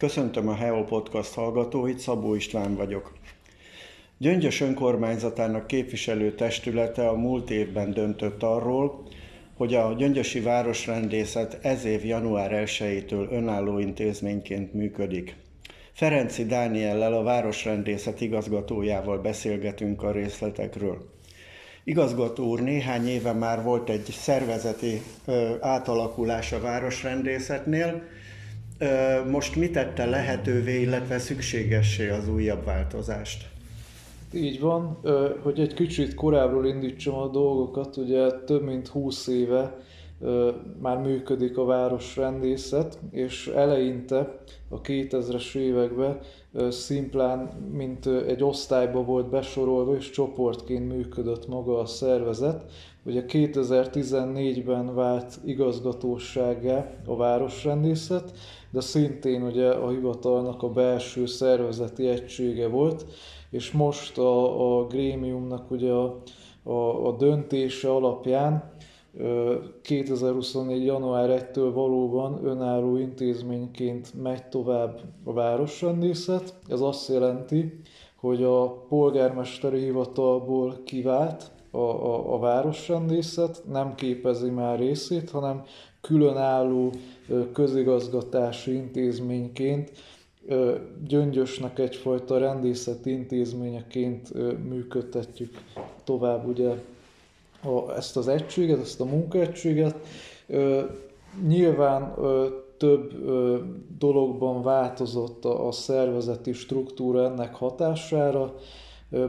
Köszöntöm a Heo Podcast hallgatóit, Szabó István vagyok. Gyöngyös önkormányzatának képviselő testülete a múlt évben döntött arról, hogy a Gyöngyösi Városrendészet ez év január 1-től önálló intézményként működik. Ferenci Dániellel, a Városrendészet igazgatójával beszélgetünk a részletekről. Igazgató úr, néhány éve már volt egy szervezeti ö, átalakulás a városrendészetnél. Most mit tette lehetővé, illetve szükségessé az újabb változást? Így van, hogy egy kicsit korábbról indítsam a dolgokat, ugye több mint 20 éve már működik a városrendészet, és eleinte a 2000-es években szimplán, mint egy osztályba volt besorolva, és csoportként működött maga a szervezet. Ugye 2014-ben vált igazgatósággá a városrendészet, de szintén ugye a hivatalnak a belső szervezeti egysége volt, és most a, a grémiumnak ugye a, a, a döntése alapján 2024. január 1-től valóban önálló intézményként megy tovább a városrendészet. Ez azt jelenti, hogy a polgármesteri hivatalból kivált a, a, a városrendészet, nem képezi már részét, hanem különálló közigazgatási intézményként Gyöngyösnek egyfajta rendészeti intézményeként működtetjük tovább ugye a, ezt az egységet, ezt a munkaegységet. Nyilván több dologban változott a, szervezeti struktúra ennek hatására.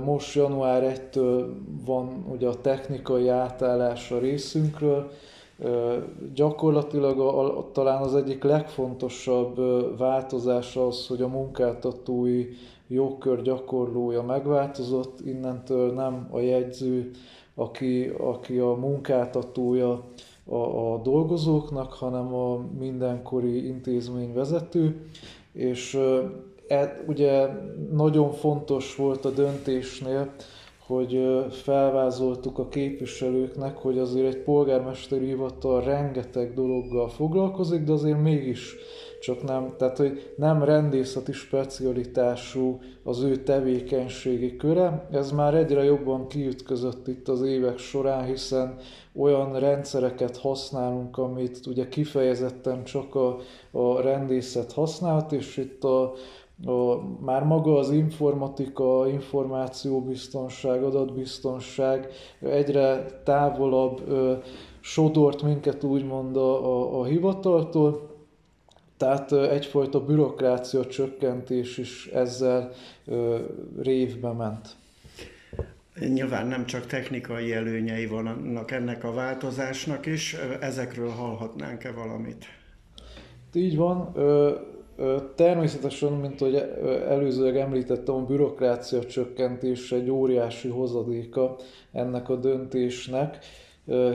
Most január 1-től van ugye a technikai átállás a részünkről, Gyakorlatilag a, a, talán az egyik legfontosabb változás az, hogy a munkáltatói jogkör gyakorlója megváltozott, innentől nem a jegyző, aki, aki a munkáltatója a, a dolgozóknak, hanem a mindenkori intézményvezető, és e, ugye nagyon fontos volt a döntésnél, hogy felvázoltuk a képviselőknek, hogy azért egy polgármesteri hivatal rengeteg dologgal foglalkozik, de azért mégis csak nem, tehát hogy nem rendészeti specialitású az ő tevékenységi köre. Ez már egyre jobban kiütközött itt az évek során, hiszen olyan rendszereket használunk, amit ugye kifejezetten csak a, a rendészet használhat, és itt a a, már maga az informatika, információbiztonság, adatbiztonság egyre távolabb ö, sodort minket úgymond a, a, a hivataltól, tehát egyfajta bürokrácia csökkentés is ezzel révbe ment. Nyilván nem csak technikai előnyei vannak ennek a változásnak is, ezekről hallhatnánk-e valamit? Így van, Természetesen, mint hogy előzőleg említettem, a bürokrácia csökkentés egy óriási hozadéka ennek a döntésnek,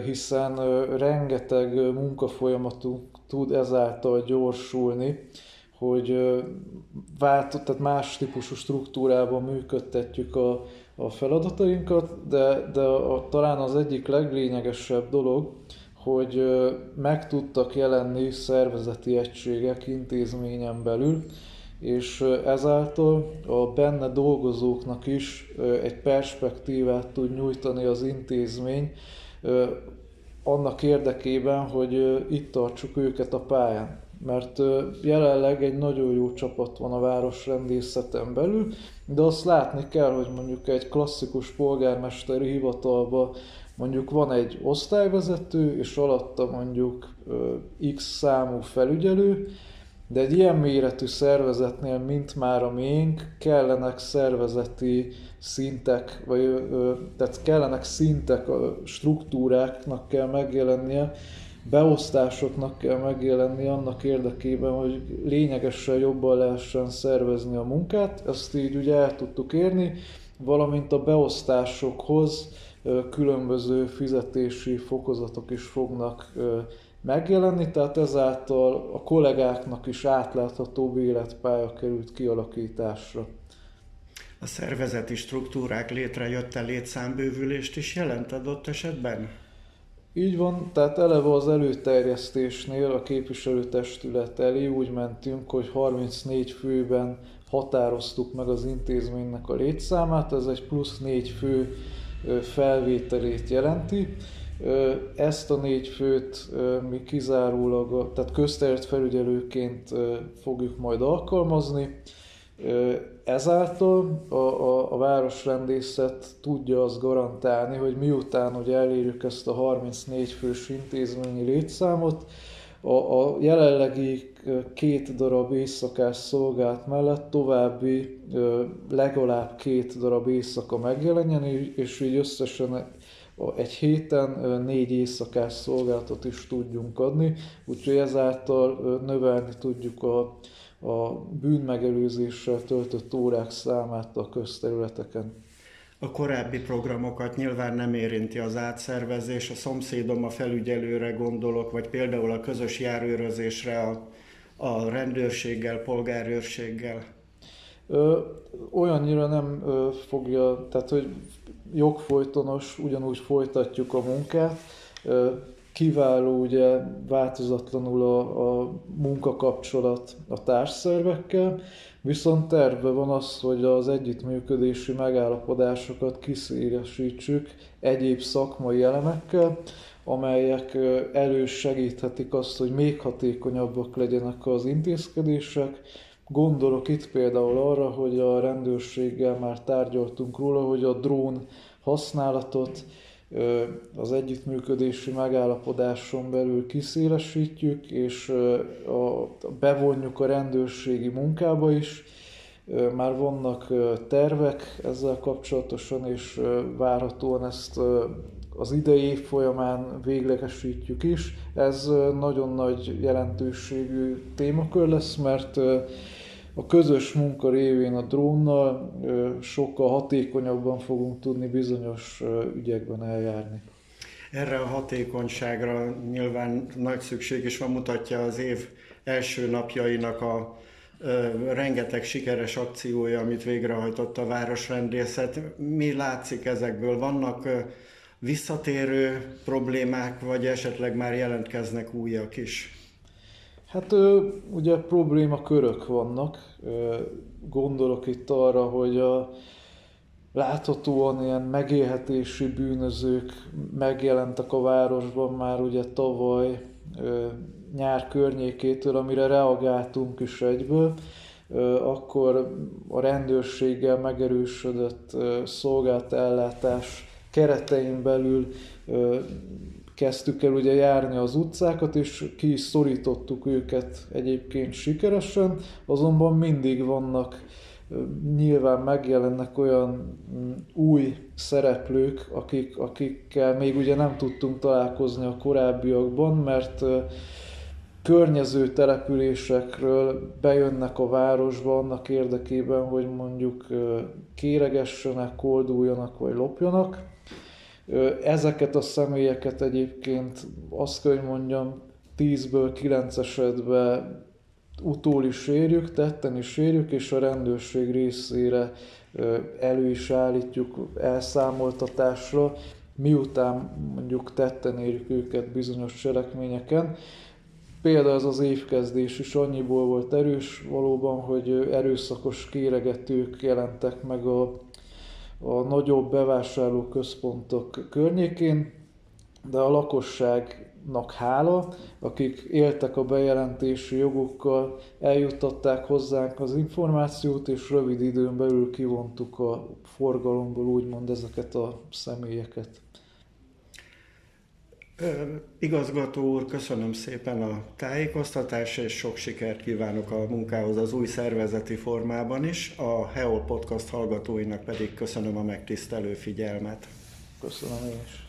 hiszen rengeteg munkafolyamatunk tud ezáltal gyorsulni, hogy váltott, tehát más típusú struktúrában működtetjük a, a feladatainkat, de, de a, talán az egyik leglényegesebb dolog, hogy meg tudtak jelenni szervezeti egységek intézményen belül, és ezáltal a benne dolgozóknak is egy perspektívát tud nyújtani az intézmény annak érdekében, hogy itt tartsuk őket a pályán. Mert jelenleg egy nagyon jó csapat van a városrendészeten belül, de azt látni kell, hogy mondjuk egy klasszikus polgármesteri hivatalba mondjuk van egy osztályvezető, és alatta mondjuk X számú felügyelő, de egy ilyen méretű szervezetnél, mint már a miénk, kellenek szervezeti szintek, vagy tehát kellenek szintek, struktúráknak kell megjelennie, beosztásoknak kell megjelenni annak érdekében, hogy lényegesen jobban lehessen szervezni a munkát. Ezt így ugye el tudtuk érni, valamint a beosztásokhoz különböző fizetési fokozatok is fognak megjelenni, tehát ezáltal a kollégáknak is átlátható életpálya került kialakításra. A szervezeti struktúrák létrejötte létszámbővülést is jelent adott esetben? Így van, tehát eleve az előterjesztésnél a képviselőtestület elé úgy mentünk, hogy 34 főben határoztuk meg az intézménynek a létszámát, ez egy plusz 4 fő felvételét jelenti. Ezt a négy főt mi kizárólag, tehát közterület felügyelőként fogjuk majd alkalmazni. Ezáltal a, a, a városrendészet tudja azt garantálni, hogy miután hogy elérjük ezt a 34 fős intézményi létszámot, a, a jelenlegi két darab éjszakás szolgált mellett további legalább két darab éjszaka megjelenjen, és így összesen egy héten négy éjszakás szolgálatot is tudjunk adni, úgyhogy ezáltal növelni tudjuk a, a bűnmegelőzéssel töltött órák számát a közterületeken. A korábbi programokat nyilván nem érinti az átszervezés, a szomszédom a felügyelőre gondolok, vagy például a közös járőrözésre a, a rendőrséggel, polgárőrséggel. Ö, olyannyira nem ö, fogja, tehát hogy jogfolytonos, ugyanúgy folytatjuk a munkát. Ö, kiváló, ugye változatlanul a, a munkakapcsolat a társszervekkel, viszont terve van az, hogy az együttműködési megállapodásokat kiszélesítsük egyéb szakmai elemekkel, amelyek elősegíthetik azt, hogy még hatékonyabbak legyenek az intézkedések. Gondolok itt például arra, hogy a rendőrséggel már tárgyaltunk róla, hogy a drón használatot az együttműködési megállapodáson belül kiszélesítjük, és a, bevonjuk a rendőrségi munkába is. Már vannak tervek ezzel kapcsolatosan, és várhatóan ezt az idei év folyamán véglegesítjük is. Ez nagyon nagy jelentőségű témakör lesz, mert a közös munka révén a drónnal sokkal hatékonyabban fogunk tudni bizonyos ügyekben eljárni. Erre a hatékonyságra nyilván nagy szükség is van, mutatja az év első napjainak a rengeteg sikeres akciója, amit végrehajtott a városrendészet. Mi látszik ezekből? Vannak visszatérő problémák, vagy esetleg már jelentkeznek újak is? Hát ugye körök vannak. Gondolok itt arra, hogy a láthatóan ilyen megélhetési bűnözők megjelentek a városban már ugye tavaly nyár környékétől, amire reagáltunk is egyből. Akkor a rendőrséggel megerősödött szolgált ellátás keretein belül kezdtük el ugye járni az utcákat, és ki is szorítottuk őket egyébként sikeresen, azonban mindig vannak, nyilván megjelennek olyan mm, új szereplők, akik, akikkel még ugye nem tudtunk találkozni a korábbiakban, mert környező településekről bejönnek a városba annak érdekében, hogy mondjuk kéregessenek, kolduljanak vagy lopjanak, Ezeket a személyeket egyébként azt kell, hogy mondjam, 10-ből 9 esetben utól is érjük, tetten is érjük, és a rendőrség részére elő is állítjuk elszámoltatásra, miután mondjuk tetten érjük őket bizonyos cselekményeken. Például ez az évkezdés is annyiból volt erős valóban, hogy erőszakos kéregetők jelentek meg a a nagyobb bevásárlóközpontok környékén, de a lakosságnak hála, akik éltek a bejelentési jogokkal, eljuttatták hozzánk az információt, és rövid időn belül kivontuk a forgalomból úgymond ezeket a személyeket. Igazgató úr, köszönöm szépen a tájékoztatást, és sok sikert kívánok a munkához az új szervezeti formában is. A Heol Podcast hallgatóinak pedig köszönöm a megtisztelő figyelmet. Köszönöm is.